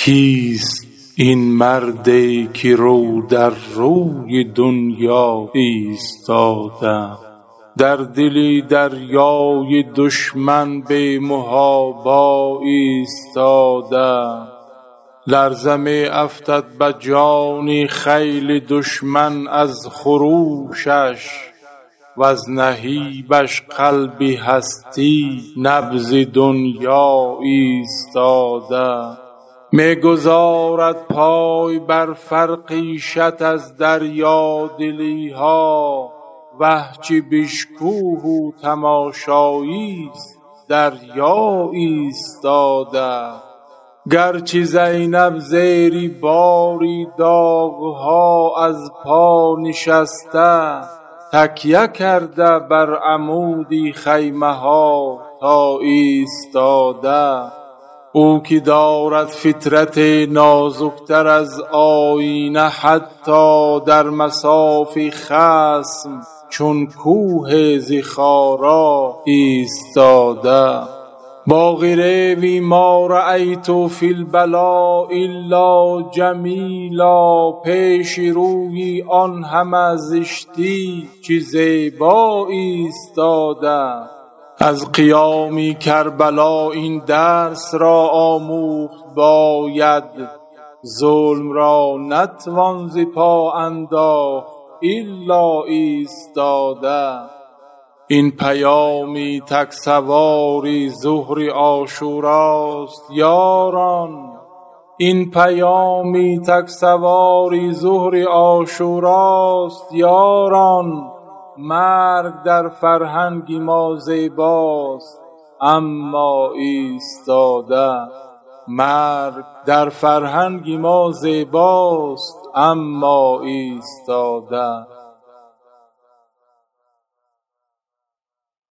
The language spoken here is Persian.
کیست این مرد که رو در روی دنیا ایستاده؟ در دل دریای دشمن به محابا ایستاده. لرزه می افتد به جان خیل دشمن از خروشش وز نهیبش قلب هستی نبض دنیا ایستاده. می گذارد پای بر فرقیشت از دریادلی ها وه چه بشکوه و تماشایی ست دریا ایستاده. گرچه زینب زیر بار داغ ها از پا نشسته تکیه کرده بر عمود خیمه ها تا ایستاده. او که دارد فطرت نازک تر از آیینه حتی در مصاف خصم چون کوه ز خارا ایستاده باقی ما رأیت فی البلاء الا جمیلا پیش روی آن همه زشتی چه زیبا ایستاده. از قیام کربلا این درس را آموخت باید ظلم را نتوان ز پا انداخت الا ایستاده. این پیام تک سوار ظهر عاشوراست یاران. این پیام تک سوار ظهر عاشوراست یاران. مرگ در فرهنگ ما زیباست اما ایستاده مرگ در فرهنگ ما زیباست اما ایستاده